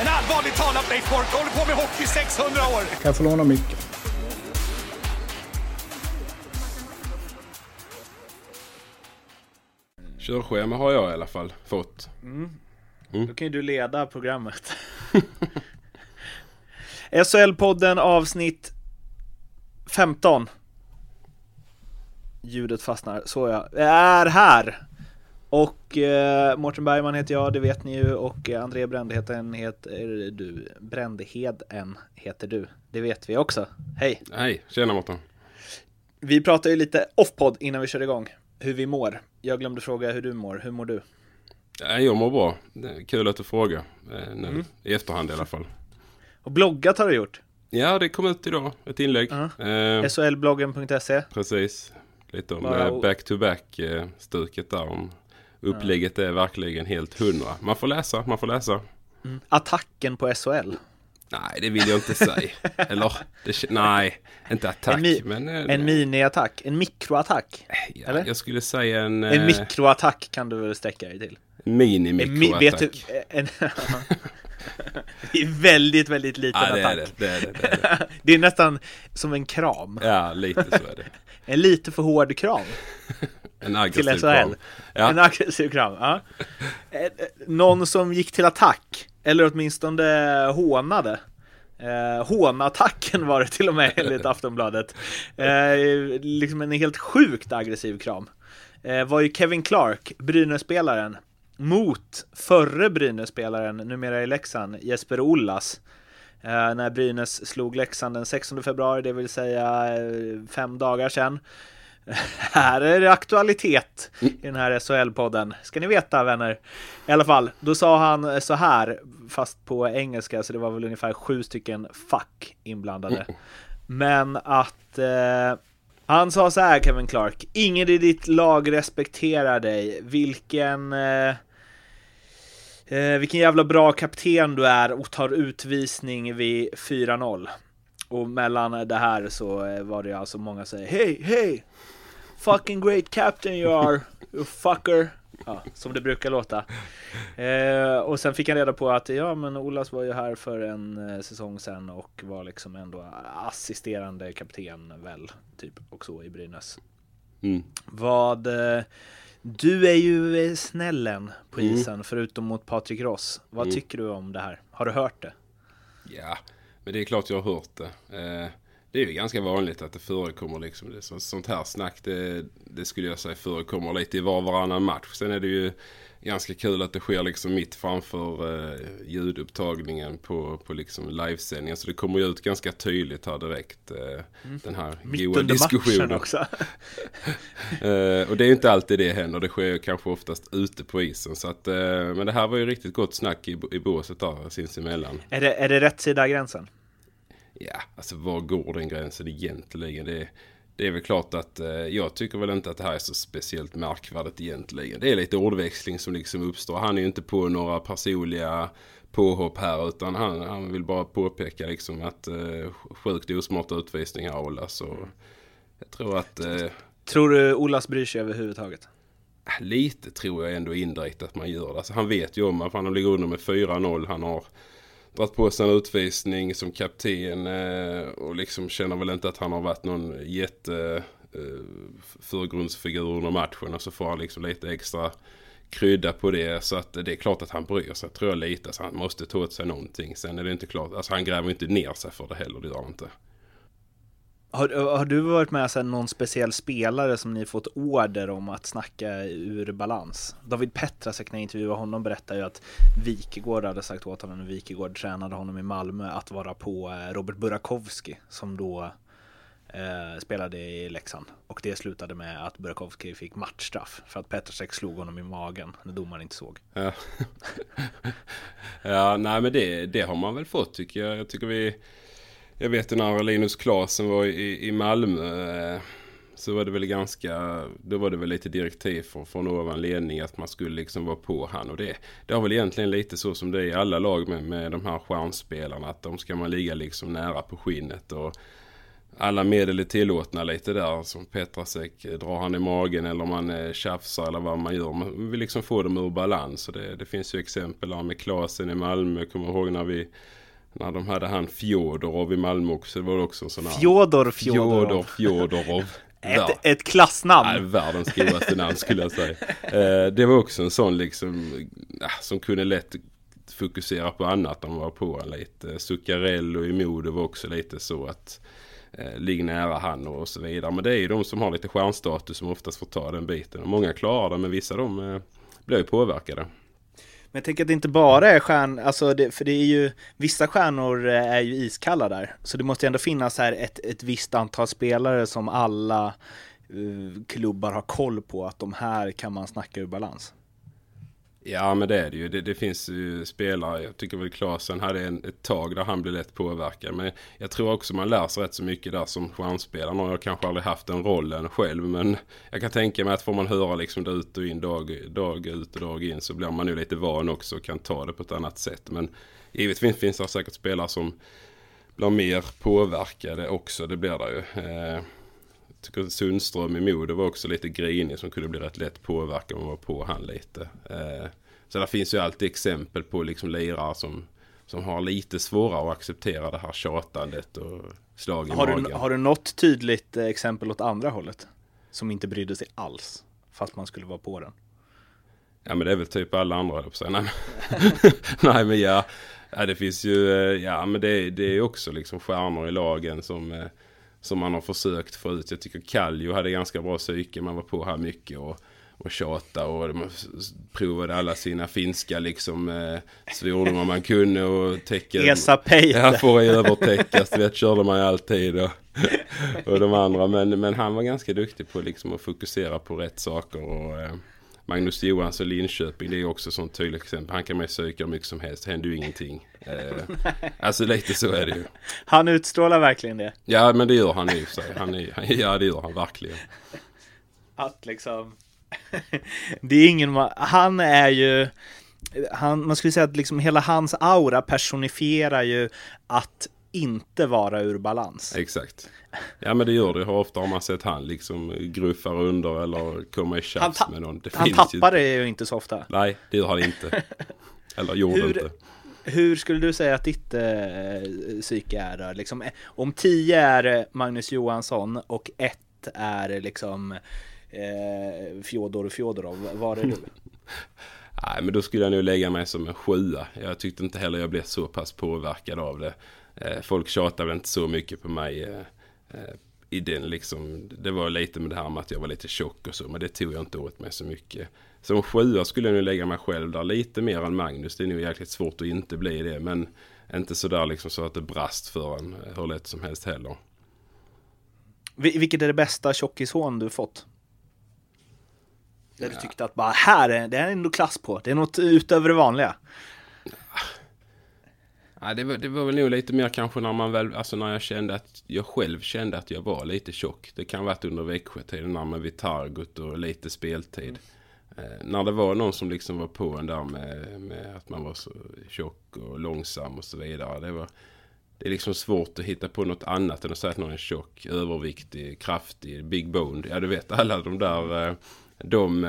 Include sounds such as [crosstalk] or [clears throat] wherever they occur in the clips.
En allvarligt talat Leif Boork håller på med hockey i 600 år! Kan jag få låna micken? Körschema har jag i alla fall fått. Då kan ju du leda programmet. [laughs] SHL-podden avsnitt 15. Ljudet fastnar, så ja. Jag är här! Och eh, Mårten Bergman heter jag, det vet ni ju. Och eh, André Brändheden heter du. Brändheden heter du. Det vet vi också. Hej! Hej, tjena Mårten. Vi pratade ju lite off-podd innan vi körde igång. Hur vi mår. Jag glömde fråga hur du mår. Hur mår du? Ja, jag mår bra. Kul att du frågar. eh, Nu, I efterhand i alla fall. Och bloggat har du gjort. Ja, det kom ut idag. Ett inlägg. Ja. Eh, SHLbloggen.se precis. Lite om Bara eh, o- back-to-back eh, stuket där. Om upplägget är verkligen helt hundra. Man får läsa, man får läsa. Attacken på SHL. Nej, det vill jag inte säga. [laughs] Eller, det, nej, inte attack. En mi- men eh, En miniattack, en mikroattack. ja, eller? Jag skulle säga en, En eh, mikroattack kan du väl sträcka dig till? Mini-mikroattack. [laughs] [laughs] det är väldigt, väldigt liten Ja, det är attack. det. Det är det, det, är det. Det är nästan som en kram. Ja, lite så är det. En lite för hård kram En till aggressiv SHL. kram. Ja. En aggressiv kram. Ja. Eh, eh, Någon som gick till attack, eller åtminstone hånade. Eh, hånattacken var det till och med enligt [laughs] Aftonbladet. Eh, liksom en helt sjukt aggressiv kram. Eh, var ju Kevin Clark, Brynäs-spelaren, mot förre Brynäs-spelaren, numera i Leksand, Jesper Ollas. Eh, när Brynäs slog Leksand den 16 februari, det vill säga fem dagar sedan. [laughs] Här är det aktualitet i den här SHL-podden. Ska ni veta vänner. I alla fall, då sa han så här, fast på engelska, så det var väl ungefär sju stycken fuck inblandade. Men att eh, han sa så här Kevin Clark, ingen i ditt lag respekterar dig. Vilken eh, eh, vilken jävla bra kapten du är och tar utvisning vid 4-0. Och mellan det här så eh, var det alltså många som säger Hej, hej! Fucking great captain you are, you fucker! Ja, som det brukar låta. Eh, och sen fick han reda på att ja, men Olas var ju här för en eh, säsong sedan och var liksom ändå assisterande kapten väl, typ, och så i Brynäs. Mm. Vad... Eh, du är ju eh, snällen på Mm. isen, förutom mot Patrik Ross. Vad Mm. tycker du om det här? Har du hört det? Ja, men det är klart jag har hört det. Eh, det är ju ganska vanligt att det förekommer liksom det, så, sånt här snack. Det, det skulle jag säga förekommer lite i var och varannan match. Sen är det ju ganska kul att det sker liksom mitt framför eh, ljudupptagningen på, på liksom livesändningen. Så det kommer ju ut ganska tydligt här direkt. Eh, Den här Mm. Mitt goa under matchen diskussionen. också. [laughs] Eh, och det är ju inte alltid det händer. Det sker ju kanske oftast ute på isen. Så att, eh, men det här var ju riktigt gott snack i, i båset där sinsemellan. är, det, är det rätt sida gränsen? Ja, alltså var går den gränsen egentligen? Det, det är väl klart att eh, jag tycker väl inte att det här är så speciellt märkvärdigt egentligen. Det är lite ordväxling som liksom uppstår. Han är ju inte på några personliga påhopp här utan han, han vill bara påpeka liksom att eh, sjukt osmarta utvisningar hållas. Och jag tror att eh, Tror du Olas bryr sig överhuvudtaget? lite tror jag ändå indirekt att man gör det. Alltså, han vet ju om att han ligger under med 4-0. Han har dragit på sig en utvisning som kapten eh, och liksom känner väl inte att han har varit någon jätte eh, förgrundsfigur under matchen och så får han liksom lite extra krydda på det. Så att det är klart att han bryr sig tror jag lite så han måste ta åt sig någonting. Sen är det inte klart alltså han gräver inte ner sig för det heller det gör han inte. Har, har du varit med sen någon speciell spelare som ni fått order om att snacka ur balans? David Petrasek när jag intervjuade honom berättade ju att Wikegård hade sagt åt honom, när Wikegård tränade honom i Malmö, att vara på eh, Robert Burakovsky som då eh, spelade i Leksand. Och det slutade med att Burakovsky fick matchstraff för att Petrasek slog honom i magen när domaren inte såg. Ja, [laughs] ja nej men det, det har man väl fått tycker jag. Jag tycker vi jag vet ju när Linus Klasen var i, i Malmö. Eh, så var det väl ganska, då var det väl lite direktiv från, från ovan ledning att man skulle liksom vara på han och det. Det har väl egentligen lite så som det är i alla lag med, med de här stjärnspelarna. Att de ska man ligga liksom nära på skinnet och alla medel är tillåtna lite där. Som Petrasek, drar han i magen eller man eh, tjafsar eller vad man gör. Man vill liksom få dem ur balans. Och det, det finns ju exempel där med Klasen i Malmö. Jag kommer ihåg när vi när de hade han Fjodorov i Malmö också. Det var också en sån här... Fjodor Fjodorov. Fjodor Fjodorov. [laughs] Ett, ett klassnamn. Nej, världens godaste namn skulle jag säga. Eh, det var också en sån liksom, eh, som kunde lätt fokusera på annat än vara på en lite. Zuccarello i Modo var också lite så att eh, ligg nära han och så vidare. Men det är ju de som har lite stjärnstatus som oftast får ta den biten. Och många klarar det men vissa de eh, blir ju påverkade. Men jag tänker att det inte bara är stjärn, alltså det, för det är ju, vissa stjärnor eh, är ju iskalla där. Så det måste ju ändå finnas här ett, ett visst antal spelare som alla uh, klubbar har koll på att de här kan man snacka ur balans. Ja men det är det ju. Det, det finns ju spelare, jag tycker väl Klasen hade en, ett tag där han blev lätt påverkad. Men jag tror också man lär sig rätt så mycket där som stjärnspelare. Jag har kanske aldrig haft den rollen själv. Men jag kan tänka mig att får man höra liksom det ut och in dag, dag ut och dag in så blir man ju lite van också och kan ta det på ett annat sätt. Men givetvis finns det säkert spelare som blir mer påverkade också. Det blir det ju. Eh, Tycker Sundström i Modo var också lite grinig som kunde bli rätt lätt påverkad om man var på han lite. Eh, så det finns ju alltid exempel på liksom lirare som, som har lite svårare att acceptera det här tjatandet och slag i har magen. Du, har du något tydligt eh, exempel åt andra hållet? Som inte brydde sig alls, fast man skulle vara på den? Ja men det är väl typ alla andra på sig. Nej, [laughs] Nej men ja, ja, det finns ju, eh, ja men det, det är också liksom stjärnor i lagen som som man har försökt få ut. Jag tycker Kallio hade ganska bra psyke. Man var på här mycket och, och tjata och provade alla sina finska liksom eh, svordomar man kunde och täcka. Esa Peite. Ja, får övertäckas. Det körde man ju alltid. Och, och de andra. Men, men han var ganska duktig på liksom att fokusera på rätt saker. Och, eh, Magnus Johansson Linköping, det är också sånt tydligt exempel. Han kan man ju söka hur mycket som helst, det händer ju ingenting. Eh, [laughs] alltså lite så är det ju. Han utstrålar verkligen det. Ja, men det gör han sig. Han är, ja, det gör han verkligen. Att liksom... [laughs] det är ingen... Han är ju... Han, man skulle säga att liksom hela hans aura personifierar ju att inte vara ur balans. Exakt. Ja men det gör det. Hur ofta har man sett han liksom gruffar under eller komma i tjafs med någon? Det han tappar ju... det ju inte så ofta. Nej, det gör han inte. [laughs] eller gjorde hur, inte. Hur skulle du säga att ditt äh, psyke är då? Liksom, om tio är Magnus Johansson och ett är liksom eh, Fjodor Fjodorov, var är du? [laughs] Nej men då skulle jag nog lägga mig som en sjua. Jag tyckte inte heller jag blev så pass påverkad av det. Eh, folk tjatar väl inte så mycket på mig eh, eh, i den liksom. Det var lite med det här med att jag var lite tjock och så. Men det tog jag inte åt mig så mycket. Som sjua skulle jag nu lägga mig själv där. Lite mer än Magnus. Det är nog jäkligt svårt att inte bli det. Men inte sådär liksom så att det brast för en hur lätt som helst heller. Vilket är det bästa tjockishån du fått? Där ja. du tyckte att bara här är det är ändå klass på. Det är något utöver det vanliga. Ja, det, var, det var väl nog lite mer kanske när man väl, alltså när jag kände att jag själv kände att jag var lite tjock. Det kan ha varit under Växjötiden när man vid Targut och lite speltid. Mm. Eh, när det var någon som liksom var på en där med, med, att man var så tjock och långsam och så vidare. Det, var, det är liksom svårt att hitta på något annat än att säga att någon är tjock, överviktig, kraftig, big boned. Ja, du vet alla de där, eh, de...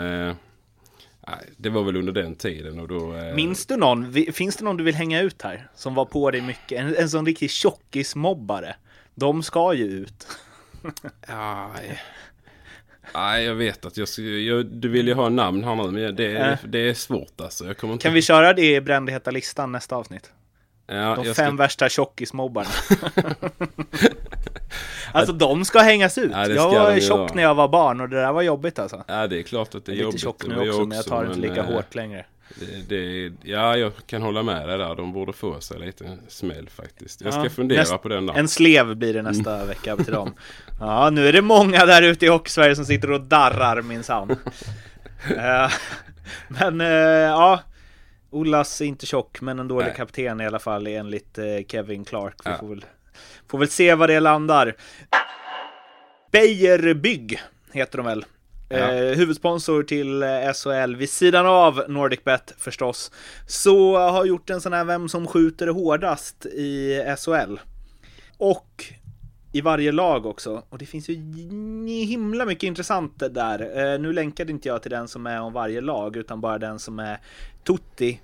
Det var väl under den tiden och då... Eh... Minns du någon? Finns det någon du vill hänga ut här? Som var på dig mycket? En, en sån riktig tjockismobbare. De ska ju ut. [laughs] ja, Nej, jag vet att jag, jag, du vill ju ha namn här nu, men det, äh. det är svårt alltså. Jag kommer inte... Kan vi köra det i brändheta listan nästa avsnitt? Ja, de fem ska... värsta tjockismobbarna. [laughs] [laughs] alltså de ska hängas ut. Ja, jag var tjock när jag var barn och det där var jobbigt alltså. Ja det är klart att det är, jag är jobbigt. lite tjock nu också, men jag tar det inte lika hårt längre. Det, det, ja, jag kan hålla med dig där. De borde få sig lite smäll faktiskt. Jag ska ja, fundera näst, på den där. En slev blir det nästa mm. vecka till dem. [laughs] Ja, nu är det många där ute i Hockeysverige som sitter och darrar minsann. uh, [laughs] men uh, ja, Ollas är inte tjock, men en dålig Nej. kapten i alla fall enligt uh, Kevin Clark. Vi ja. får väl Får väl se var det landar. Beijer Bygg heter de väl. Ja. Eh, huvudsponsor till eh, SHL vid sidan av NordicBet förstås. Så har gjort en sån här Vem som skjuter hårdast i SHL. Och i varje lag också. Och det finns ju himla mycket intressant där. Eh, nu länkade inte jag till den som är om varje lag utan bara den som är Tutti.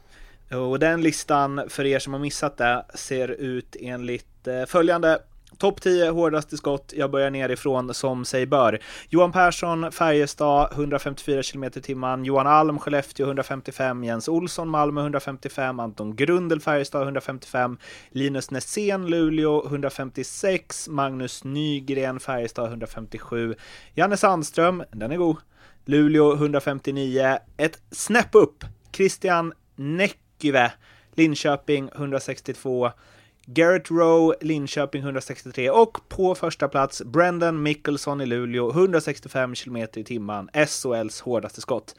Och den listan för er som har missat det ser ut enligt Eh, följande. Topp 10 hårdaste skott. Jag börjar nerifrån som sig bör. Johan Persson, Färjestad 154 km timman. Johan Alm, Skellefteå 155. Jens Olsson, Malmö 155. Anton Grundel, Färjestad 155. Linus Nässén, Luleå 156. Magnus Nygren, Färjestad 157. Janne Sandström, den är god. Luleå 159. Ett snäpp upp. Christian Näckyvä, Linköping 162. Garrett Rowe, Linköping 163 och på första plats Brendan Mickelson i Luleå 165 km i timmen, SHLs hårdaste skott.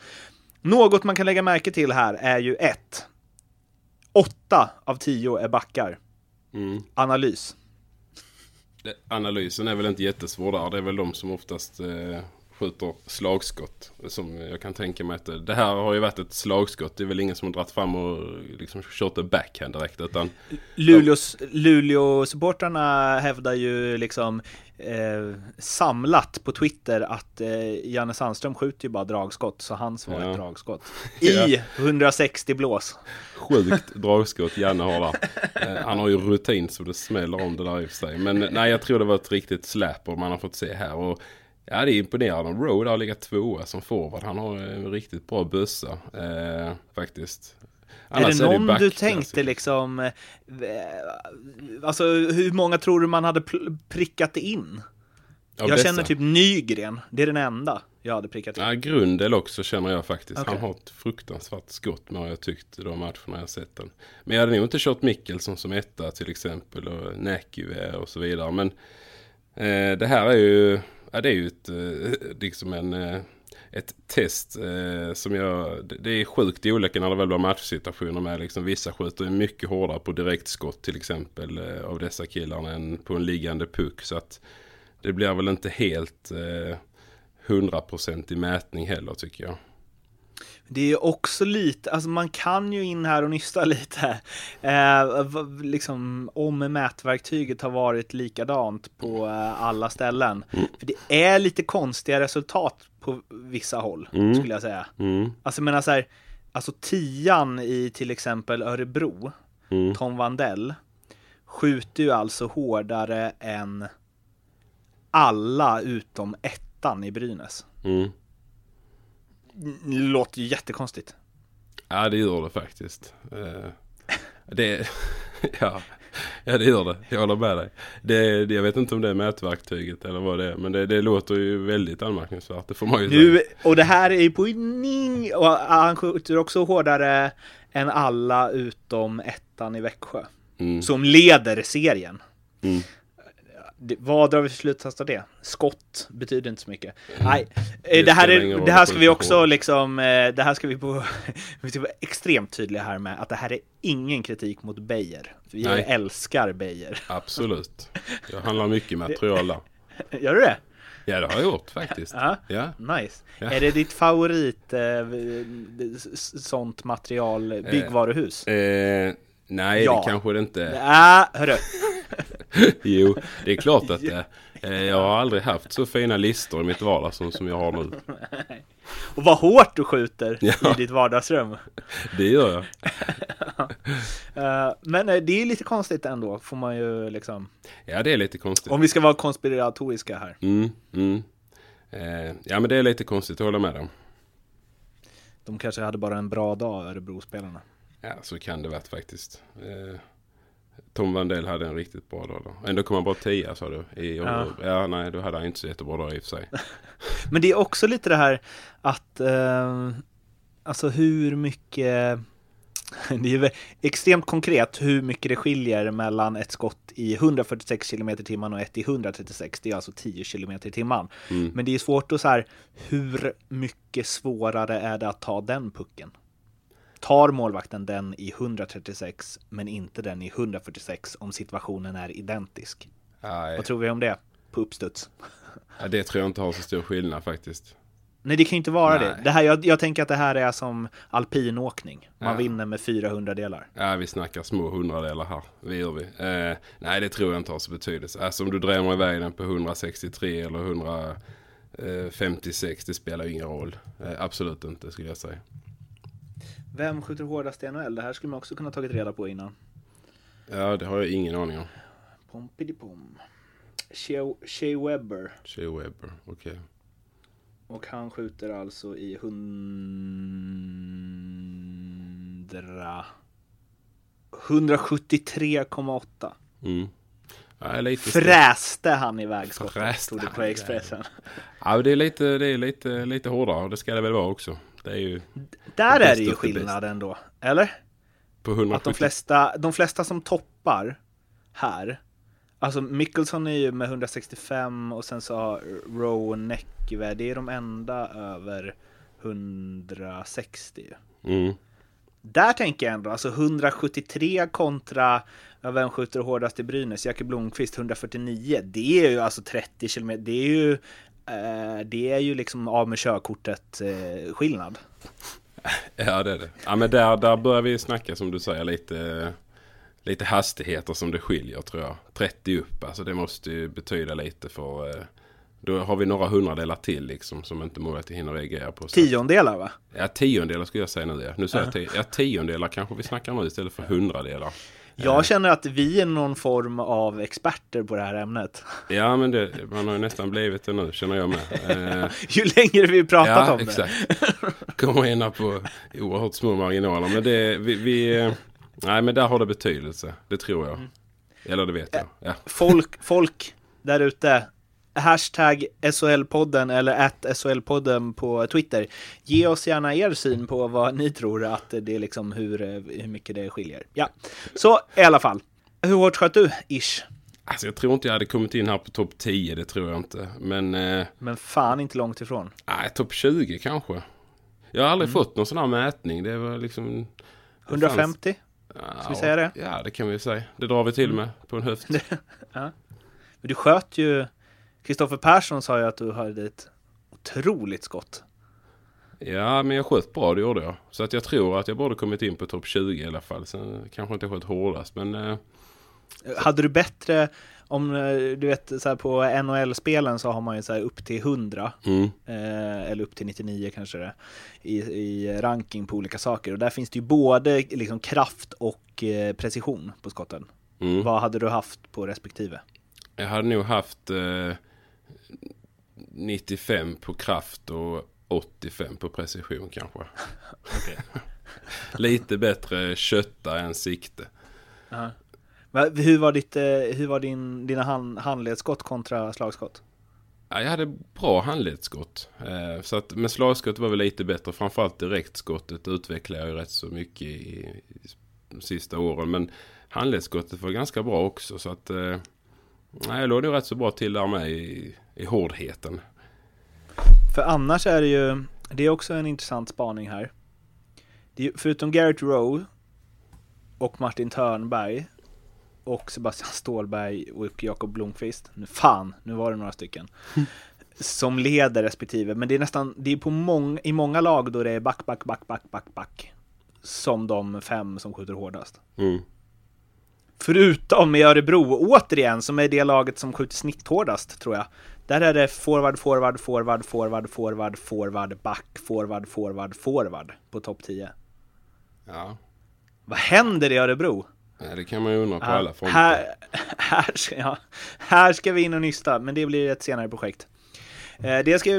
Något man kan lägga märke till här är ju ett. Åtta av tio är backar. Mm. Analys. Analysen är väl inte jättesvår där. Det är väl de som oftast eh, skjuter slagskott. Som jag kan tänka mig att det, här har ju varit ett slagskott. Det är väl ingen som har dragit fram och liksom kört en backhand direkt. Utan Luleås, Luleå-supportrarna hävdar ju liksom eh, samlat på Twitter att eh, Janne Sandström skjuter ju bara dragskott, så hans var Ja. ett dragskott. [laughs] I 160 blås. Sjukt dragskott Janne har där. Eh, han har ju rutin så det smäller om det där i och för sig. Men eh, nej, jag tror det var ett riktigt släp man har fått se här. Och ja, det är imponerande. Road har legat tvåa som forward. Han har en riktigt bra bössa eh, faktiskt. är det någon du backklass. tänkte liksom, eh, alltså hur många tror du man hade prickat in? Av jag dessa? känner typ Nygren, det är den enda jag hade prickat in. Ja, Grundel också känner jag faktiskt. Okej. Han har ett fruktansvärt skott med har jag tyckt de matcherna jag sett den. Men jag hade nog inte kört Mickelson som etta till exempel och Näkyvä och så vidare. Men eh, det här är ju, ja, det är ju ett, eh, liksom en, eh, ett test eh, som jag, det, är sjukt olika när det väl blir matchsituationer med liksom vissa skjuter mycket hårdare på direktskott till exempel av dessa killarna än på en liggande puck. Så att det blir väl inte helt hundraprocentig mätning heller tycker jag. Det är också lite, alltså man kan ju in här och nysta [laughs] lite. Eh, liksom om mätverktyget har varit likadant på eh, alla ställen. För det är lite konstiga resultat på vissa håll, skulle jag säga. Mm, Alltså jag menar så här, alltså tian i till exempel Örebro, mm, Tom Vandell, skjuter ju alltså hårdare än alla utom ettan i Brynäs. Låter ju jättekonstigt. Ja det gör det faktiskt. Eh, det, [laughs] ja, ja det gör det. Jag håller med dig. Det, jag vet inte om det är mätverktyget eller vad det är. Men det, det låter ju väldigt anmärkningsvärt. Det får man ju Nu, säga. och det här är ju på ning, och han skjuter också hårdare än alla utom ettan i Växjö. Mm. Som leder serien. Mm. Det, vad drar vi för slutsats av det? Skott betyder inte så mycket. Mm. Nej, eh, det här, är, det här ska vi också liksom, eh, det här ska vi på, [laughs] vi ska vara extremt tydliga här med att det här är ingen kritik mot Beijer. Vi Nej. älskar Beijer. Absolut. Jag handlar mycket material [laughs] där. Gör du det? Ja det har jag gjort faktiskt. Ja. Ja. Nice. Ja. Är det ditt favorit eh, sånt material byggvaruhus? Eh, nej Ja. det kanske det inte är. Ja, hörru. [laughs] Jo, det är klart att det [laughs] eh, Jag har aldrig haft så fina listor i mitt vardagsrum som jag har nu. Och vad hårt du skjuter Ja. i ditt vardagsrum. [laughs] Det gör jag. Eh, men eh, det är lite konstigt ändå, får man ju liksom. Ja det är lite konstigt. Om vi ska vara konspiratoriska här. Mm, mm. Eh, ja men det är lite konstigt, jag håller med dem. De kanske hade bara en bra dag, Örebro-spelarna. Ja så kan det varit faktiskt. Eh, Tom Vandell hade en riktigt bra dag då. Ändå kom han bara tia sa du. I, Ja. ja. nej då hade han inte så jättebra dag i och för sig. [laughs] Men det är också lite det här att, eh, alltså hur mycket, [laughs] det är extremt konkret hur mycket det skiljer mellan ett skott i 146 km timmen och ett i 136, det är alltså 10 km i timmen. Mm. Men det är svårt att så här, hur mycket svårare är det att ta den pucken? Tar målvakten den i 136 men inte den i 146 om situationen är identisk? Nej, Vad tror vi om det? På uppstuds. [laughs] ja, det tror jag inte har så stor skillnad faktiskt. Nej, det kan ju inte vara Nej. det. det här, jag, jag tänker att det här är som alpinåkning. Man Ja. vinner med 400 delar. Ja, vi snackar små hundradelar här. Det gör vi. Eh, nej, det tror jag inte har så betydelse. Alltså om du drämmer iväg den på 163 eller 156, det spelar ju ingen roll. Eh, absolut inte, skulle jag säga. Vem skjuter hårdast i NHL? Det här skulle man också kunna tagit reda på innan. Ja, det har jag ingen aning om. Pompidipom. Shea, Webber. Shea Webber, okej. Och han skjuter alltså i 100... 173,8. Mm. Ja, lite st- Fräste han iväg skottet, stod det på. Expressen. Ja, det är lite, det är lite, lite hårdare och det ska det väl vara också. Det är ju Där är det ju skillnad ändå. Eller? på 170. Att de flesta, de flesta som toppar här, alltså Mickelson är ju med 165 och sen så har Rowe och Neckive, det är de enda över 160 ju. Mm. Där tänker jag ändå, alltså 173 kontra, vem skjuter hårdast i Brynäs? Jackie Blomqvist 149, det är ju alltså 30 kilometer, det är ju det är ju liksom av med körkortet eh, skillnad. Ja, det är det. Ja, men där, där börjar vi snacka som du säger lite, lite hastigheter som det skiljer tror jag. 30 upp, alltså det måste ju betyda lite för... eh, Då har vi några hundradelar till liksom som inte målvakten hinner reagera på. Så- Tiondelar va? Ja, tiondelar skulle jag säga nu. Ja. Nu säger jag ja, tiondelar kanske vi snackar nu istället för hundradelar. Jag känner att vi är någon form av experter på det här ämnet. Ja, men det, man har ju nästan blivit det nu känner jag med. Eh, [laughs] Ju längre vi pratat ja, om det. exakt. Kommer in på oerhört små marginaler. Men det, vi, vi, eh, nej men där har det betydelse. Det tror jag. Eller det vet jag. Ja. Folk, folk där ute. Hashtag SHL-podden eller att SHL-podden på Twitter. Ge oss gärna er syn på vad ni tror att det är liksom hur, eh, hur mycket det skiljer. Ja, så i alla fall. Hur hårt sköt du, ish? Alltså jag tror inte jag hade kommit in här på topp 10. Det tror jag inte. Men eh, Men fan inte långt ifrån. nej, topp 20 kanske. Jag har aldrig fått någon sån här mätning. Det var liksom... det 150? fanns- Ska vi säga det? Ja, det kan vi säga. Det drar vi till med på en höft. [laughs] Men du sköt ju... Kristoffer Persson sa ju att du hade ett otroligt skott. Ja, men jag sköt bra, det gjorde jag. Så att jag tror att jag borde kommit in på topp 20 i alla fall. Sen kanske inte sköt hårdast, men... Eh, Hade du bättre, om eh, du vet så här på NHL-spelen så har man ju så här upp till 100 mm, eh, eller upp till 99 kanske det i, i ranking på olika saker och där finns det ju både liksom kraft och eh, precision på skotten. mm. Vad hade du haft på respektive? Jag hade nog haft eh, 95 på kraft och 85 på precision kanske. [laughs] [laughs] Lite bättre kötta än sikte. Va- Hur var, ditt, eh, hur var din, dina hand, handledsskott kontra slagskott? Ja, jag hade bra handledsskott. Eh, så att, men slagskott var väl lite bättre. Framförallt direktskottet utvecklade jag ju rätt så mycket i, i sista åren. Men handledsskottet var ganska bra också. Så att eh, nej, jag låg nog rätt så bra till där med i, i hårdheten. För annars är det ju, det är också en intressant spaning här. Det är, förutom Garrett Rowe och Martin Törnberg och Sebastian Ståhlberg och Jakob Blomqvist. Nu fan, nu var det några stycken. [laughs] Som leder respektive, men det är nästan, det är på många, i många lag då det är back, back, back, back, back, back. Som de fem som skjuter hårdast. Mm. Förutom i Örebro, återigen, som är det laget som skjuter snitthårdast, tror jag. Där är det forward, forward, forward, forward, forward, forward, back, forward, forward, forward på topp 10. Ja. Vad händer i Örebro? ja, det kan man ju undra på Ja, alla fronter. här, [laughs] här, ska, ja, här ska vi in och nysta, men det blir ett senare projekt. Eh, Det ska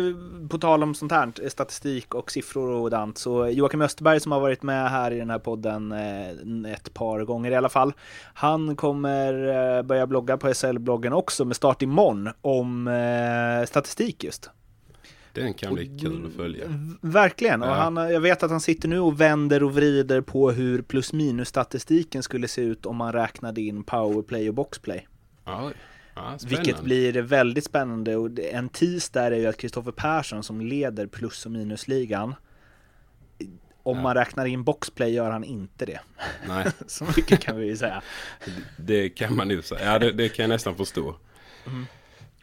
på tal om sånt här, statistik och siffror och dant, så Joakim Österberg som har varit med här i den här podden eh, ett par gånger i alla fall, han kommer eh, börja blogga på SL-bloggen också med start imorgon om statistik just. Den kan bli kul att följa. Verkligen, och Ja. han, jag vet att han sitter nu och vänder och vrider på hur plus minus statistiken skulle se ut om man räknade in powerplay och boxplay. Ja, ja. Vilket blir väldigt spännande och en tis där är ju att Kristoffer Persson som leder plus och minusligan om Ja. man räknar in boxplay gör han inte det. Nej, [laughs] Så mycket kan vi ju säga. det kan man ju säga. Ja, det, det kan jag nästan förstå.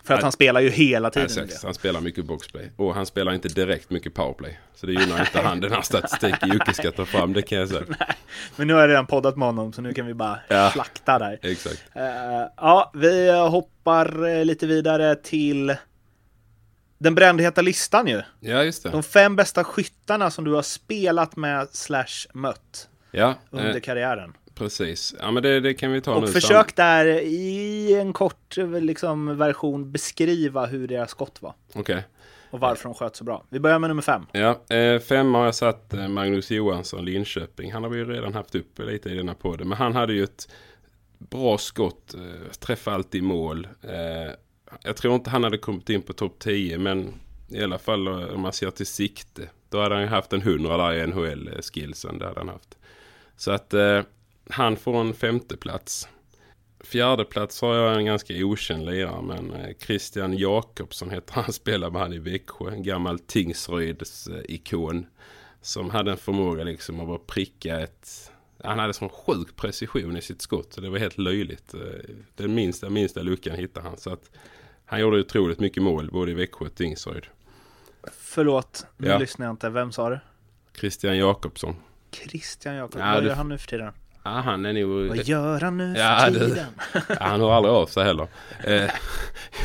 För att han spelar ju hela tiden sex. det. Han spelar mycket boxplay. Och han spelar inte direkt mycket powerplay. Så det gynnar inte han den här [laughs] statistiken Jocke ska ta fram, det kan jag säga. [laughs] Men nu har jag redan poddat med honom så nu kan vi bara Ja. slakta där. Exakt. Eh, ja, vi hoppar eh, lite vidare till den brändheta listan ju. Ja, just det. De fem bästa skyttarna som du har spelat med slash mött Ja, under eh, karriären. Precis. Ja, men det, det kan vi ta nu. Och försök där i en kort liksom, version beskriva hur deras skott var. Okej. Och varför de sköt så bra. Vi börjar med nummer fem. Ja, eh, fem har jag satt eh, Magnus Johansson, Linköping. Han har vi ju redan haft upp lite i denna podden. Men han hade ju ett bra skott, eh, träffade alltid mål. Eh, jag tror inte han hade kommit in på topp 10, men i alla fall eh, om man ser till sikte. Då hade han ju haft en 100 där i NHL-skillsen. Det hade han haft. Så att eh, han får en femte plats. Fjärde plats har jag en ganska okänd lirare men eh, Christian Jakobsson heter han. [laughs] Spelar med han i Växjö. En gammal Tingsryds ikon. Som hade en förmåga liksom att bara pricka ett... Han hade sån sjuk precision i sitt skott. Så det var helt löjligt. Eh, Den minsta, minsta luckan hittade han. Så att han gjorde otroligt mycket mål både i Växjö och Tingsryd. Förlåt, nu Ja. lyssnar jag inte. Vem sa du? Christian Jakobsson. Christian Jakob. Ja, Vad gör han nu för tiden? Ja, han är nog... Vad gör han nu Ja, det-? [laughs] Ja, han hör aldrig av sig heller. Eh,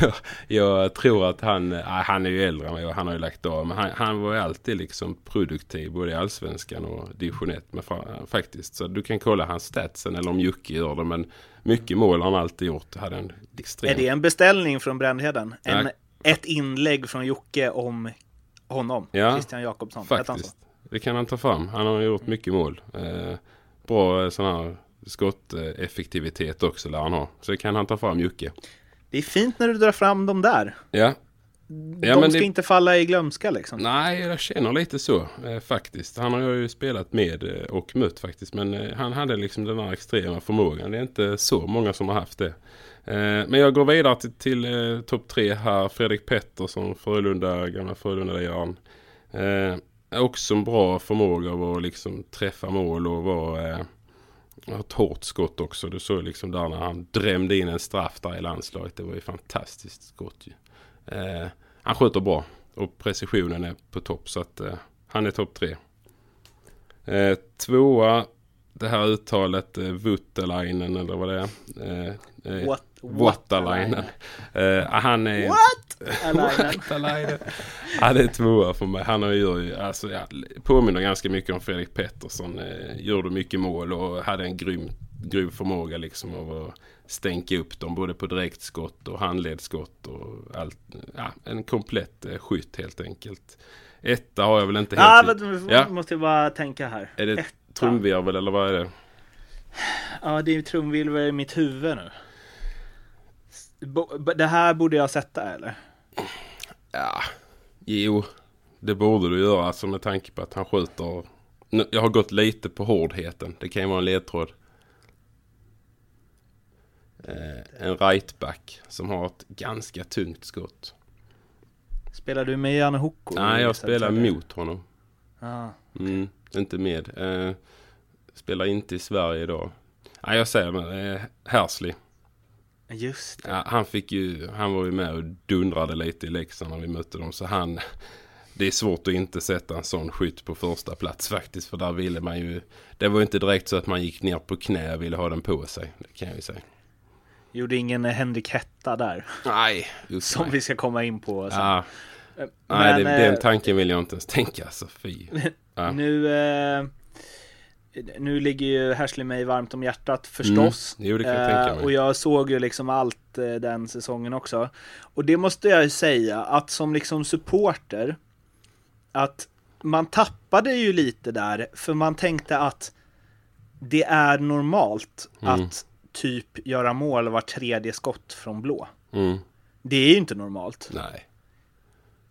[laughs] jag, jag tror att han, eh, han är ju äldre än mig och han har ju lagt av. Men han, han var ju alltid liksom produktiv både i allsvenskan och division 1. Men fa- faktiskt, så du kan kolla hans statsen eller om Jocke gör det. Men mycket mål har han alltid gjort. Hade en extrem... Är det en beställning från Brändheden? En, Nej. ett inlägg från Jocke om honom? Ja, Christian Jakobsson? Faktiskt. Det kan han ta fram. Han har gjort mycket mål. Eh, bra eh, sån här skotteffektivitet också lär han ha. Så kan han ta fram Jocke. Det är fint när du drar fram dem där. Ja. De Ja, ska det- inte falla i glömska liksom. Nej, jag känner lite så eh, faktiskt. Han har ju spelat med eh, och mött faktiskt. Men eh, han hade liksom den här extrema förmågan. Det är inte så många som har haft det. Eh, men jag går vidare till, till eh, topp tre här. Fredrik Pettersson, Frölunda, gamla Frölunda-liraren. Också en bra förmåga av att liksom träffa mål och vara... Eh, ett hårt skott också. Du såg liksom där när han drämde in en straff där i landslaget. Det var ju fantastiskt skott ju. Eh, han skjuter bra. Och precisionen är på topp så att eh, han är topp tre. Eh, tvåa, det här uttalet eh, Vuttalainen eller vad det är. Eh, eh, What? Wattalainen. Eh, han är... What? Alainen. Wattalainen. Han är tvåa för mig. Han har ju, alltså, ja, påminner ganska mycket om Fredrik Pettersson. Eh, gjorde mycket mål och hade en grym, grym förmåga liksom av att stänka upp dem. Både på direktskott och handledsskott och allt. Ja, en komplett eh, skytt helt enkelt. Etta har jag väl inte Ah, helt... vänta, nu Ja. måste jag bara tänka här. är det Etta. Trumvirvel eller vad är det? Ja, det är ju trumvirvel i mitt huvud nu. Bo- Det här borde jag sätta eller? Ja, jo. Det borde du göra alltså med tanke på att han skjuter. Jag har gått lite på hårdheten. Det kan ju vara en ledtråd. Eh, en rightback som har ett ganska tungt skott. Spelar du med Janne Hoko? Nej, jag spelar mot honom. Ah. Mm, inte med. Eh, spelar inte i Sverige idag. Nej, jag säger men, eh, Hersley. Just det. Ja, han fick ju, han var ju med och dundrade lite i Leksand när vi mötte dem. Så han, det är svårt att inte sätta en sån skytt på första plats faktiskt. För där ville man ju, det var ju inte direkt så att man gick ner på knä och ville ha den på sig. Det kan jag ju säga. Gjorde ingen Henrik Hetta där. Nej, just Som nej. vi ska komma in på sen. Ja, Men, nej, det, eh, den tanken vill jag inte ens tänka. Alltså, fy. Ja. Nu, eh, nu ligger ju Hersley mig varmt om hjärtat förstås. Mm. Jo, det kan jag tänka Eh, mig. och jag såg ju liksom allt eh, den säsongen också. Och det måste jag ju säga att som liksom supporter att man tappade ju lite där för man tänkte att det är normalt Mm. att typ göra mål var tredje skott från blå. Mm, Det är ju inte normalt. nej.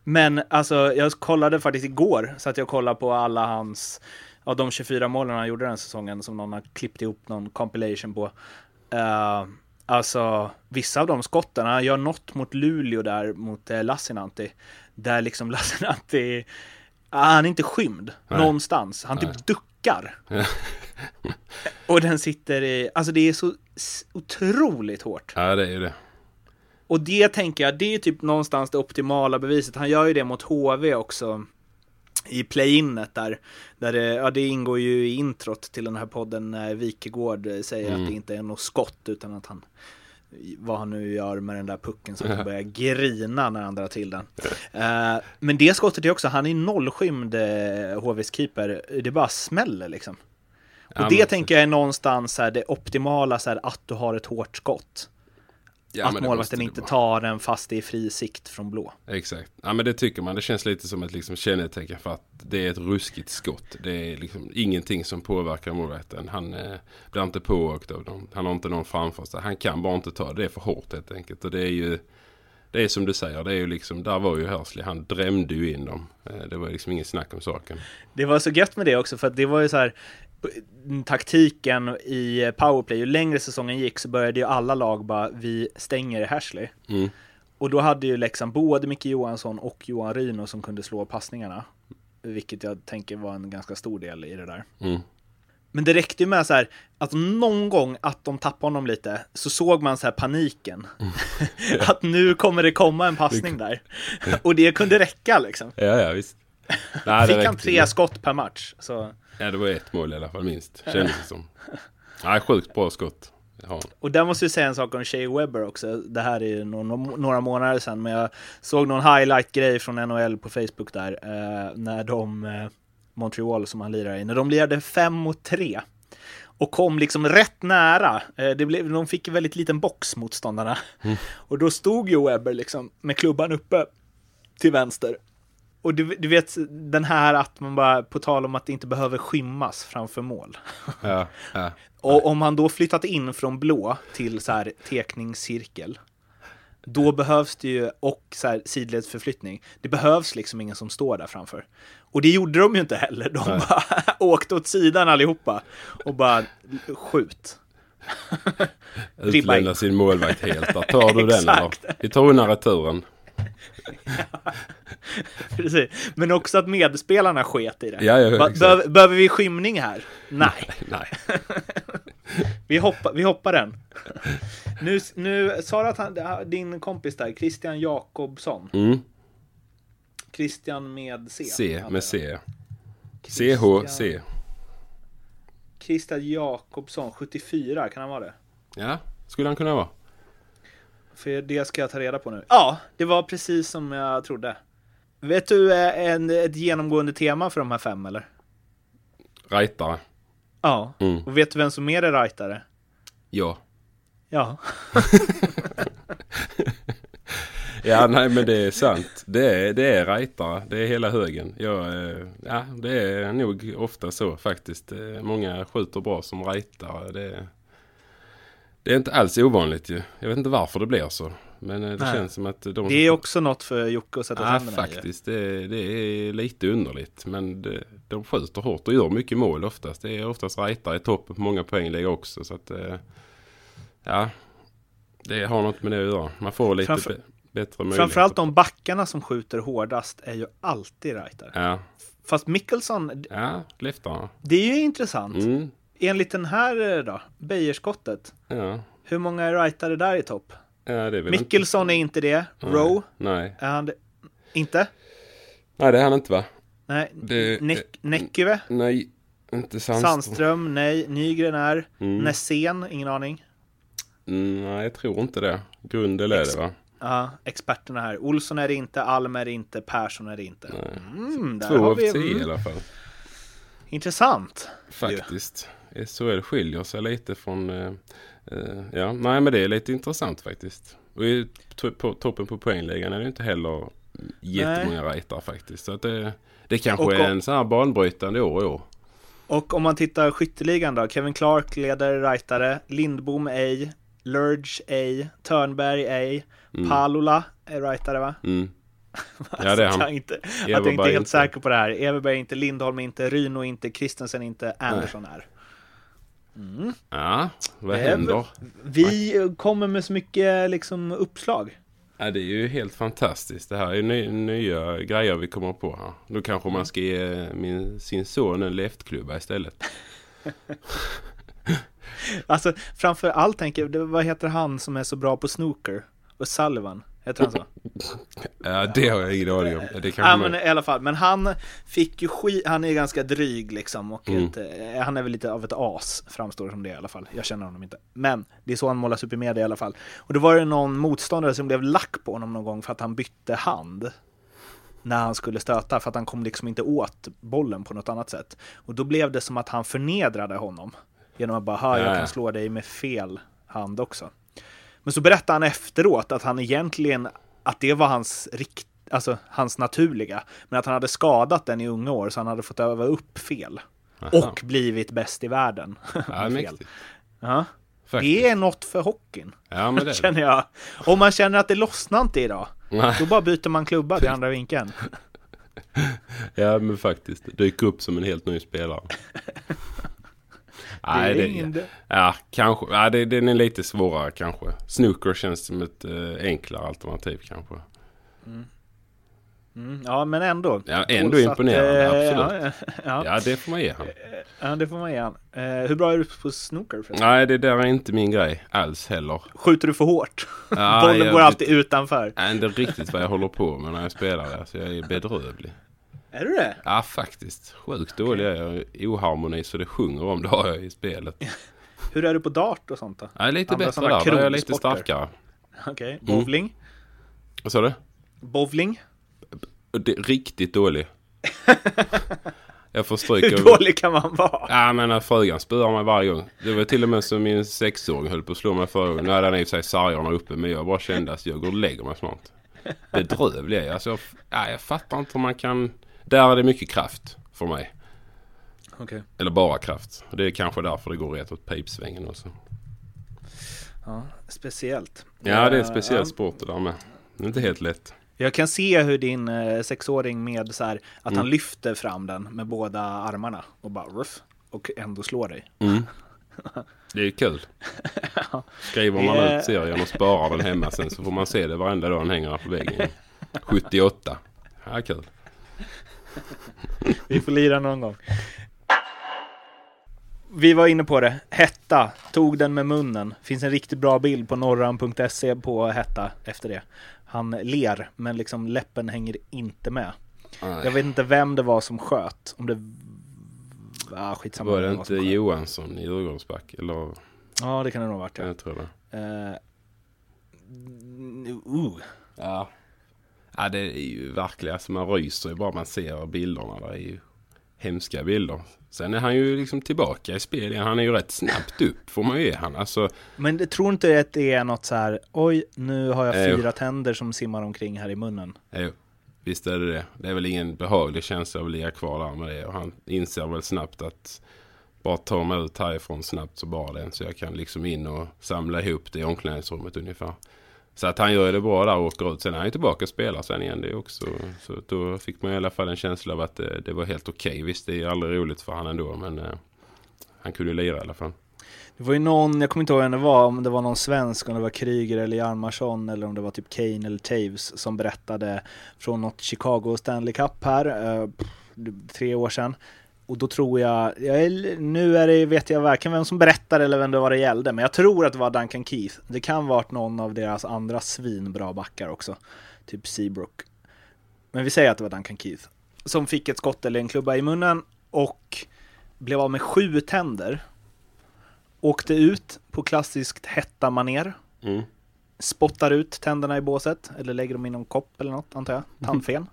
Men alltså, jag kollade faktiskt igår, så att jag kollade på alla hans, av de 24 målen han gjorde den säsongen som någon har klippt ihop någon compilation på. Eh, alltså, vissa av de skotten, han gör något mot Luleå där, mot uh, Lassinantti, där liksom [laughs] Lassinantti, ah, han är inte skymd Nej. någonstans, han typ Nej. duckar. [laughs] Och den sitter i, alltså det är så otroligt hårt. Ja, det är ju det. Och det tänker jag, det är typ någonstans det optimala beviset. Han gör ju det mot HV också i play-inet där. där det, ja, det ingår ju i introt till den här podden när Wikegård säger Mm. att det inte är något skott utan att han vad han nu gör med den där pucken så att han börjar grina när han drar till den. Eh, men det skottet är också, han är nollskymd HVs keeper. Det bara smäller liksom. Och Ja, det men- tänker jag är någonstans här, det optimala, så här, att du har ett hårt skott. Ja, att målvakten inte tar den fast det är fri sikt från blå. Exakt. Ja men det tycker man. Det känns lite som ett liksom kännetecken för att det är ett ruskigt skott. Det är liksom ingenting som påverkar målvakten. Han eh, blir inte pååkt av dem. Han har inte någon framför sig. Han kan bara inte ta det. Det är för hårt helt enkelt. Och det är ju det är som du säger. Det är ju liksom, där var ju Hursley. Han drämde ju in dem. Eh, det var liksom ingen snack om saken. Det var så gött med det också för att det var ju så här taktiken i powerplay. Ju längre säsongen gick så började ju alla lag bara vi stänger Hashley. Mm. Och då hade ju Leksand både Micke Johansson och Johan Ryno som kunde slå passningarna. Vilket jag tänker var en ganska stor del i det där. Mm. Men det räckte ju med så här att någon gång att de tappade honom lite så såg man så här paniken. [laughs] att nu kommer det komma en passning där. och det kunde räcka liksom. Ja, ja visst. Nej, Fick han tre skott per match. Så. Ja, det var ett mål i alla fall minst. Kändes det som. Nej, sjukt bra skott. Ja. Och där måste jag säga en sak om Shea Webber också. Det här är ju några, månader sedan, men jag såg någon highlight-grej från NHL på Facebook där, eh, när de, eh, Montreal som han lirar i, när de lirade 5 mot 3 och kom liksom rätt nära. Eh, det blev, de fick en väldigt liten box motståndarna. Och då stod ju Webber liksom med klubban uppe till vänster. Och du, du vet den här att man bara, på tal om att det inte behöver skymmas framför mål. Ja, [laughs] ja. Och om han då flyttat in från blå till så här tekningscirkel, då behövs det ju, och så här sidledsförflyttning, det behövs liksom ingen som står där framför. Och det gjorde de ju inte heller, de bara [laughs] åkte åt sidan allihopa och bara skjut. [laughs] Utlämna sin målvakt helt. Där tar du den eller? Vi tar undan returen. [laughs] Precis. Men också att medspelarna sket i det. Ja, ja, exakt. behöver, vi skymning här? Nej, Nej. [laughs] vi hoppar, vi hoppar den. Nu, nu sa du att han, din kompis där, Christian Jakobsson, Mm. Christian med C. C med. C. CHC. Christian Jakobsson, 74, kan han vara det? Ja, skulle han kunna vara. För det ska jag ta reda på nu. Ja, det var precis som jag trodde. Vet du eh, en, ett genomgående tema för de här fem eller? Rightare. Ja. Mm. Och vet du vem som är det rightare? Ja. Ja. [laughs] Ja, nej men det är sant. Det är, det är rightare. Det är hela högen. Ja, eh, ja, det är nog ofta så faktiskt. Eh, Många skjuter bra som rightare. Det, är- det är inte alls ovanligt ju. Jag vet inte varför det blir så. Men eh, det Nej. känns som att de... Det är också något för Jocke att sätta Ja, tänderna i. faktiskt. Det, det är lite underligt. Men det, de skjuter hårt och gör mycket mål oftast. Det är oftast rightare i toppen på många poänglägg också. Så att, eh, ja, det har något med det att göra. Man får lite Framför- bättre möjligheter. Framförallt de backarna som skjuter hårdast är ju alltid rightare. Ja, Fast Mickelson, ja leftarna. det är ju intressant. Mm, Enligt den här eh, då, Beijerskottet. ja. Hur många är rightare där i topp? ja, Mickelson är inte det. inte... Rowe, Nej. är han det? Inte? Nej, det är han inte va? Nej. Det- Näckyve? Nej, inte Sandström. Sandström? Nej. Nygren är? Mm. Nässén? Ingen aning. Mm, nej, jag tror inte det. Grundel är det va? Ja, experterna här. Olsson är det inte, Alm är det inte, Persson är det inte. Mm, Två har av tio i alla fall. Intressant. Faktiskt. SHL skiljer sig lite från... Eh, eh, ja, nej men det är lite intressant faktiskt. Och i to- på toppen på poängligan är det inte heller jättemånga rightare faktiskt. Så att det, det kanske Och är en sån här banbrytande år i år. Och om man tittar skytteligan då. Kevin Clark leder rightare, Lindbom ej, Lurge ej, Törnberg ej, Palula är rightare va? Mm. [laughs] Ja det är Jag han. inte, att jag inte är helt inte. säker på det här. Everberg inte, Lindholm inte, Ryno inte, Kristensen inte, Andersson är. Ja, vad Det är händer? Vi eh, kommer med så mycket liksom uppslag. Ja, det är ju helt fantastiskt. Det här är ny, nya grejer vi kommer på här. Då kanske man ska ge min, sin son en leftklubba istället. [laughs] Alltså framför allt tänker jag, vad heter han som är så bra på snooker? O'Sullivan, heter han så? [laughs] Ja, det har jag ingen aning om. Det Ja men i alla fall, men han fick ju skit, han är ganska dryg liksom och Mm. ett, eh, han är väl lite av ett as, framstår som det i alla fall. Jag känner honom inte. Men det är så han målas upp i media i alla fall. Och då var det någon motståndare som blev lack på honom någon gång för att han bytte hand när han skulle stöta för att han kom liksom inte åt bollen på något annat sätt. Och då blev det som att han förnedrade honom genom att bara, jag ja. kan slå dig med fel hand också. Men så berättade han efteråt att han egentligen, att det var hans rikt, alltså hans naturliga, men att han hade skadat den i unga år så han hade fått öva upp fel. Aha. Och blivit bäst i världen. Ja, [laughs] fel. Ja. Faktiskt. Det är något för hockeyn, Ja, men [laughs] det känner jag. Om man känner att det lossnar inte idag, Nej. då bara byter man klubba till [laughs] andra vinkeln. Ja, men faktiskt. Dyker upp som en helt ny spelare. Nej, är det, ingen- ja, kanske. Ja, det, den är lite svårare kanske. Snooker känns som ett eh, enklare alternativ kanske. Mm, ja, men ändå. Ja, ändå Så att, imponerande, eh, absolut. Ja, ja, Ja, det får man ge han. ja, det får man ge han. Eh, hur bra är du på snooker? förresten? Nej, det där är inte min grej alls heller. Skjuter du för hårt? Ja, [laughs] Bollen går alltid utanför. Nej, inte riktigt vad jag håller på med när jag spelar. Alltså, jag är bedrövlig. Är du det? Ja, faktiskt. Sjukt dålig är jag. Oharmoni så det sjunger om det har jag i spelet. [laughs] Hur är du på dart och sånt då? Är lite Andra bättre där. Där är jag lite starkare. [laughs] Okej, Mm. bowling? Vad sa du? Bowling? Det, riktigt dålig. [laughs] jag får Hur stryka. dålig kan man vara? Ja men frugan spöar mig varje gång. Det var till och med som min sexåring höll på att slå mig förra gången. Nu hade han i och för sig sargarna uppe men jag bara kände att jag går och lägger mig snart. Bedrövlig. Alltså, jag, ja, jag fattar inte hur man kan... Där är det mycket kraft för mig. Okej. Eller bara kraft. Det är kanske därför det går rätt åt pipsvängen också. Ja, speciellt. Ja det är Eh, en speciell ja. sport det där med. Det är inte helt lätt. Jag kan se hur din eh, sexåring med så här, att Mm. han lyfter fram den med båda armarna och bara ruff, och ändå slår dig. [laughs] Det är kul. Skriver man Det- ut serien och sparar den hemma sen så får man se det varenda dag den hänger på väggen. [laughs] 78. Ja, kul. Vi får lira någon gång. Vi var inne på det. Hetta, tog den med munnen. Finns en riktigt bra bild på norran.se på Hetta efter det. Han ler, men liksom läppen hänger inte med. Nej. Jag vet inte vem det var som sköt. Om det... Ah, skitsamma. Var det var inte sköt. Johansson i Djurgårdsback? Eller? Ja, det kan det nog ha varit. Ja. Jag tror det. Eh, uh. Ja. Ja, det är ju verkligen, alltså man ryser ju bara man ser bilderna. Det är ju hemska bilder. Sen är han ju liksom tillbaka i spel. Han är ju rätt snabbt upp får man ju ge han. Alltså, Men det, tror inte att det är något så här, oj, nu har jag Eh, fyra tänder som simmar omkring här i munnen. jo, visst är det det. Det är väl ingen behaglig känsla att ligga kvar där med det. Och han inser väl snabbt att bara ta mig ut härifrån snabbt så bara den. Så jag kan liksom in och samla ihop det i omklädningsrummet ungefär. Så att han gör det bra där och åker ut. Sen är han ju tillbaka och spelar sen igen det också. Så då fick man i alla fall en känsla av att det, det var helt okej. Visst det är aldrig roligt för han ändå men eh, han kunde lira i alla fall. Det var ju någon, jag kommer inte ihåg vem det var, om det var någon svensk, om det var Kryger eller Hjalmarsson eller om det var typ Kane eller Taves som berättade från något Chicago Stanley Cup här, eh, tre år sedan. Och då tror jag, jag är, nu är det, vet jag varken vem som berättade eller vem det var det gällde, men jag tror att det var Duncan Keith. Det kan varit någon av deras andra svinbra backar också, typ Seabrook. Men vi säger att det var Duncan Keith, som fick ett skott eller en klubba i munnen och blev av med sju tänder åkte ut på klassiskt hetta maner Mm. spottar ut tänderna i båset, eller lägger dem i någon kopp eller något, antar jag. [laughs] Tandfen.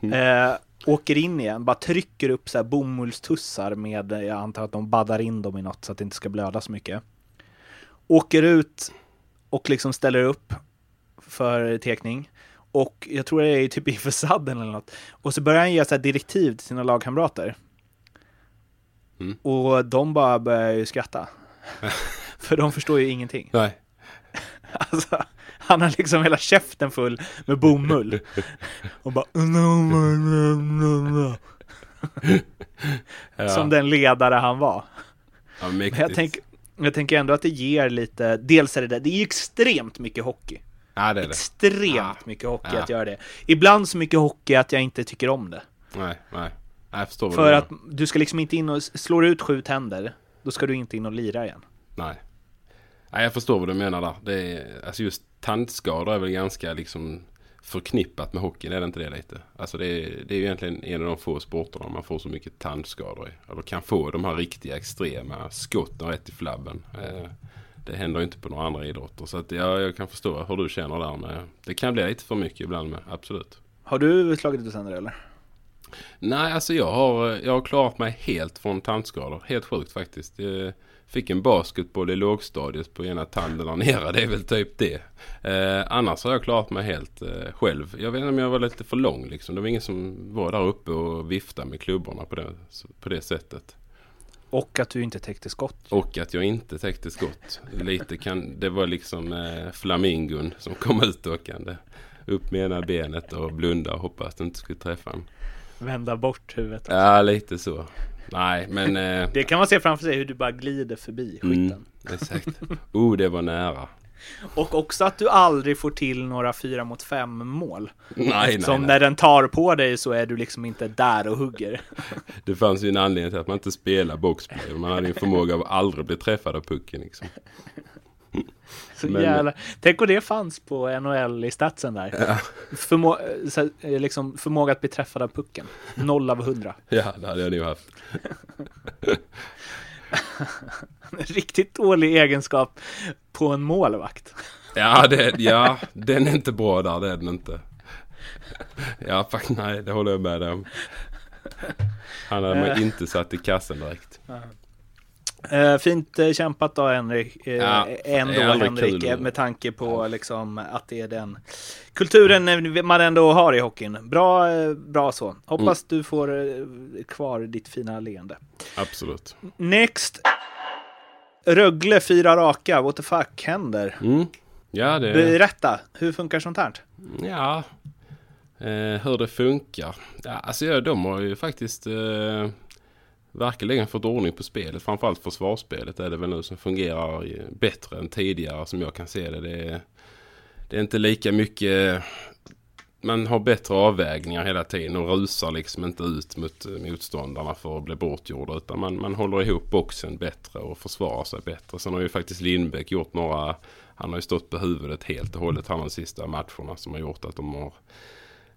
Eh, åker in igen, bara trycker upp så här bomullstussar med, jag antar att de baddar in dem i något så att det inte ska blöda så mycket. Åker ut och liksom ställer upp för tekning. Och jag tror det är typ inför sadden eller något. Och så börjar han ge så här direktiv till sina lagkamrater. Mm. Och de bara börjar ju skratta. [laughs] för de förstår ju ingenting. Nej. [laughs] Alltså, han har liksom hela käften full med bomull. [laughs] Och bara... [laughs] Ja, Som den ledare han var. ja, Men jag, tänk, jag tänker ändå att det ger lite... Dels är det det, det är ju extremt mycket hockey. Ja det är det. Extremt mycket hockey att göra det. Ibland så mycket hockey att jag inte tycker om det. Nej, nej. Jag förstår För du att du ska liksom inte in och... Slår ut sju tänder, då ska du inte in och lira igen. Nej. Nej, jag förstår vad du menar där. Det är, alltså just tandskador är väl ganska liksom förknippat med hockeyn, är det inte det lite? Alltså det är, det är ju egentligen en av de få sporterna man får så mycket tandskador i. Eller kan få de här riktiga extrema skotten rätt i flabben. Eh, det händer ju inte på några andra idrotter. Så att ja, jag kan förstå hur du känner där med. Det kan bli lite för mycket ibland med, absolut. Har du slagit dig sönder eller? Nej, alltså jag har, jag har klarat mig helt från tandskador. Helt sjukt faktiskt. Jag fick en basketboll i lågstadiet på ena tanden där nere. Det är väl typ det. Eh, annars har jag klarat mig helt eh, själv. Jag vet inte om jag var lite för lång liksom. Det var ingen som var där uppe och viftade med klubborna på det, på det sättet. Och att du inte täckte skott. Och att jag inte täckte skott. Lite kan, det var liksom eh, flamingon som kom ut åkande. Upp med ena benet och blunda och hoppas att det inte skulle träffa en. Vända bort huvudet. också. Ja, lite så. Nej, men... Eh, Det kan man se framför sig hur du bara glider förbi skytten. mm, exakt. Oh, det var nära. Och också att du aldrig får till några fyra mot fem mål. Nej, Som nej. när den tar på dig så är du liksom inte där och hugger. Det fanns ju en anledning till att man inte spelar boxplay. Man hade en förmåga av att aldrig bli träffad av pucken liksom. Så Men- jävla... Tänk om det fanns på NHL i statsen där. Förmå... så här, eh, liksom förmåga att bli träffad av pucken. Noll av hundra. [laughs] Ja, det hade jag nog haft. [laughs] Riktigt dålig egenskap på en målvakt. Ja, det, ja, den är inte bra där, det är den inte. Ja, faktiskt nej, det håller jag med dig om. Han hade man inte satt i kassen direkt. Eh, fint eh, kämpat då Henrik. Eh, Ja, ändå Henrik. kul. Med tanke på liksom att det är den kulturen man ändå har i hockeyn. Bra, bra så. Hoppas Mm. du får kvar ditt fina leende. Absolut. Next. Rögle fyra raka. What the fuck händer? Mm. Ja, det... Berätta, hur funkar sånt här? Ja, hur det funkar. Ja, alltså ja, de har ju faktiskt verkligen fått ordning på spelet. Framförallt försvarsspelet är det väl nu som fungerar bättre än tidigare som jag kan se det. Det är, det är inte lika mycket... Man har bättre avvägningar hela tiden och rusar liksom inte ut mot eh, motståndarna för att bli bortgjorda. Utan man, man håller ihop boxen bättre och försvarar sig bättre. Sen har ju faktiskt Lindbäck gjort några... Han har ju stått på huvudet helt och hållet han de sista matcherna som har gjort att de har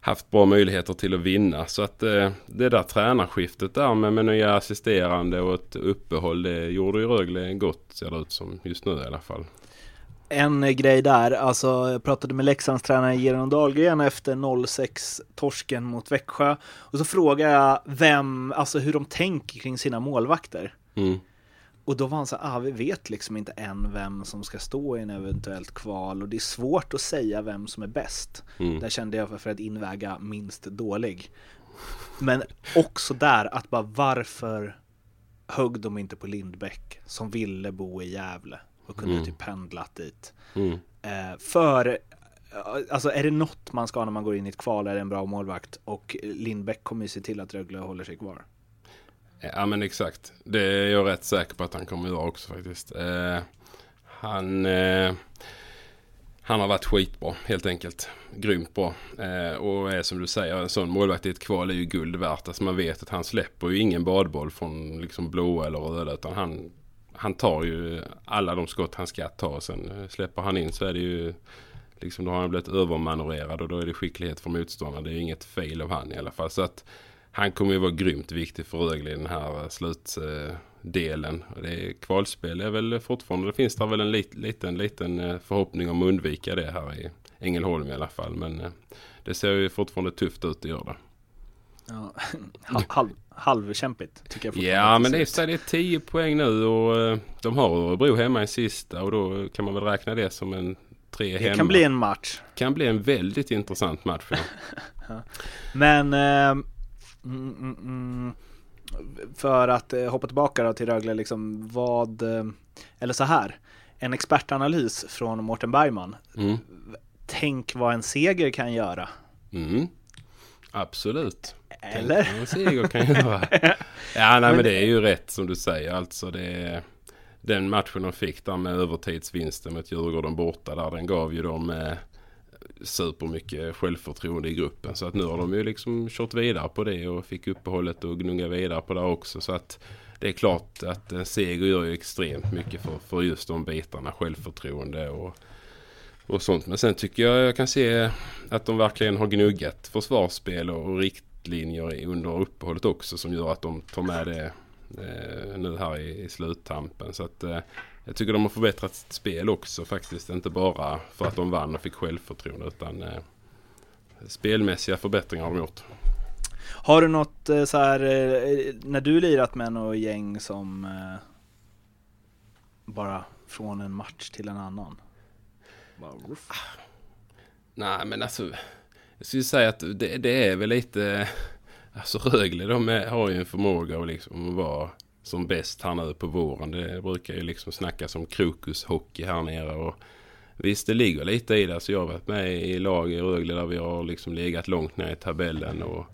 haft bra möjligheter till att vinna. Så att eh, det där tränarskiftet där med, med nya assisterande och ett uppehåll det gjorde ju Rögle gott ser det ut som just nu i alla fall. En eh, grej där, alltså jag pratade med Leksands tränare Geron Dahlgren efter 06 torsken mot Växjö och så frågade jag vem, alltså hur de tänker kring sina målvakter. Mm. Och då var han så här, ah, vi vet liksom inte än vem som ska stå i en eventuellt kval och det är svårt att säga vem som är bäst. Mm. Där kände jag för att inväga minst dålig. Men också där att bara varför högg de inte på Lindbäck som ville bo i Gävle och kunde Mm. typ pendlat dit. Mm. Eh, för, alltså är det något man ska ha när man går in i ett kval är det en bra målvakt och Lindbäck kommer ju se till att Rögle håller sig kvar. Ja men exakt. Det är jag rätt säker på att han kommer att göra också faktiskt. Eh, han, eh, han har varit skitbra helt enkelt. Grymt bra. Eh, och är som du säger, en sån målvakt i ett kval är ju guld värt. Alltså man vet att han släpper ju ingen badboll från liksom blåa eller röda. Utan han, han tar ju alla de skott han ska ta. Sen eh, släpper han in så är det ju liksom då har han blivit övermanövrerad och då är det skicklighet för motståndaren. Det är inget fel av han i alla fall. Så att han kommer ju vara grymt viktig för Rögle i den här eh, slutdelen. Det är, kvalspel är väl fortfarande, det finns där väl en lit, liten, liten eh, förhoppning om att undvika det här i Ängelholm i alla fall. Men eh, det ser ju fortfarande tufft ut att göra det. Ja, [laughs] halv, halv, halvkämpigt tycker jag Ja men det är, det är 10 poäng nu och de har Örebro hemma i sista och då kan man väl räkna det som en tre hemma. Det kan bli en match. kan bli en väldigt intressant match. Ja. [laughs] Men eh, mm, mm, mm, för att eh, hoppa tillbaka då till Rögle, liksom vad, eh, eller så här, en expertanalys från Mårten Bergman. Mm. Tänk vad en seger kan göra. Mm. Absolut. Eller? Tänk vad En seger kan göra. [laughs] Ja, nej men det är ju rätt som du säger. Alltså det är den matchen de fick där med övertidsvinsten mot Djurgården borta där. Den gav ju dem eh, supermycket självförtroende i gruppen. Så att nu har de ju liksom kört vidare på det och fick uppehållet och gnugga vidare på det också. Så att det är klart att en seger gör ju extremt mycket för, för just de bitarna. Självförtroende och och sånt. Men sen tycker jag jag kan se att de verkligen har gnuggat försvarsspel och, och riktlinjer under uppehållet också som gör att de tar med det eh, nu här i, i sluttampen. Så att eh, jag tycker de har förbättrat sitt spel också faktiskt. Inte bara för att de vann och fick självförtroende utan eh, spelmässiga förbättringar har de gjort. Har du något eh, så här, eh, när du lirat med något gäng som eh, bara från en match till en annan? Bara. Nej men alltså Jag skulle säga att det, det är väl lite Alltså Rögle de är, har ju en förmåga att liksom vara som bäst här nu på våren. Det brukar ju liksom snackas om krokushockey här nere. Och visst det ligger lite i det. Så jag har varit med i lag i Rögle där vi har liksom legat långt ner i tabellen. Och,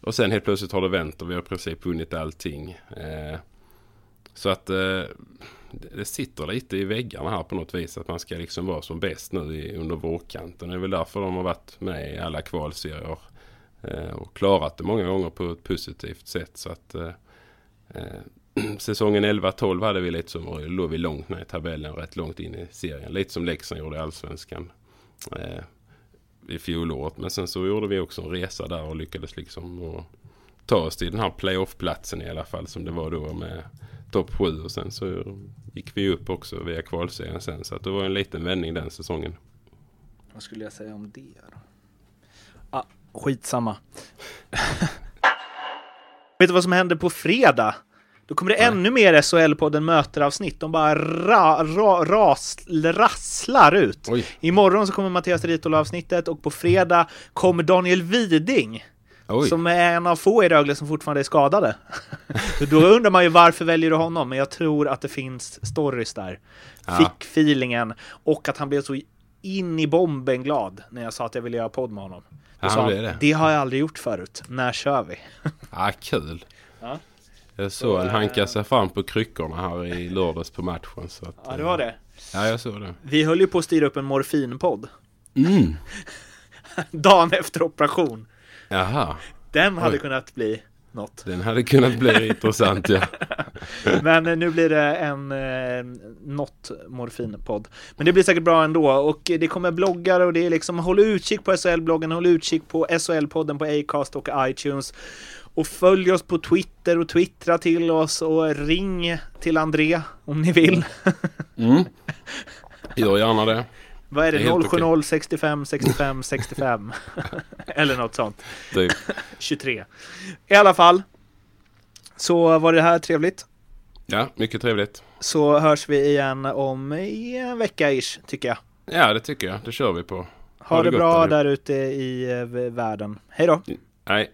och sen helt plötsligt har det vänt och vi har i princip vunnit allting. Eh, så att eh, det sitter lite i väggarna här på något vis. Att man ska liksom vara som bäst nu i, under vårkanten. Det är väl därför de har varit med i alla kvalserier. Eh, och klarat det många gånger på ett positivt sätt. Så att eh, eh [clears throat] säsongen 11-12 hade vi lite som, då låg vi långt ner i tabellen, rätt långt in i serien. Lite som Leksand gjorde i Allsvenskan eh, i fjolåret. Men sen så gjorde vi också en resa där och lyckades liksom och ta oss till den här playoff-platsen i alla fall som det var då med topp 7 och sen så gick vi upp också via kvalserien sen. Så att det var en liten vändning den säsongen. Vad skulle jag säga om det då? Ah, skitsamma. [laughs] Vet du vad som händer på fredag? Då kommer det Nej. ännu mer SHL-podden möter-avsnitt. De bara ra, ra, ras, rasslar ut. Oj, Imorgon så kommer Mattias Ritola-avsnittet och på fredag kommer Daniel Widing. oj. Som är en av få i Rögle som fortfarande är skadade. [laughs] Då undrar man ju varför väljer du honom? Men jag tror att det finns stories där. Ja. Fick feelingen och att han blev så in i bomben glad när jag sa att jag ville göra podd med honom. Då Ja, sa det han, det. det har jag aldrig gjort förut. När kör vi? [laughs] Ja, kul. Ja. Jag såg han hanka sig fram på kryckorna här i lördags på matchen. Så att, Ja, det var det. Ja, jag såg det. Vi höll ju på att styra upp en morfinpodd. Mm. [laughs] Dagen efter operation. Jaha, Den hade Oj. kunnat bli något. den hade kunnat bli [laughs] intressant ja. Men eh, nu blir det en eh, något morfinpodd. Men det blir säkert bra ändå och det kommer bloggar och det är liksom håll utkik på SHL-bloggen, håll utkik på SHL-podden på Acast och iTunes. Och följ oss på Twitter och twittra till oss och ring till André om ni vill. Mm. [laughs] Gör gärna det. Vad är det? Det är helt 070 65 65 65 Eller något sånt. Typ. 23. [laughs] I alla fall. Så var det här trevligt. Ja, mycket trevligt. Så hörs vi igen om i en vecka ish, tycker jag. Ja, det tycker jag. Det kör vi på. Ha, det, gott bra där ute i världen. Hej då! Nej.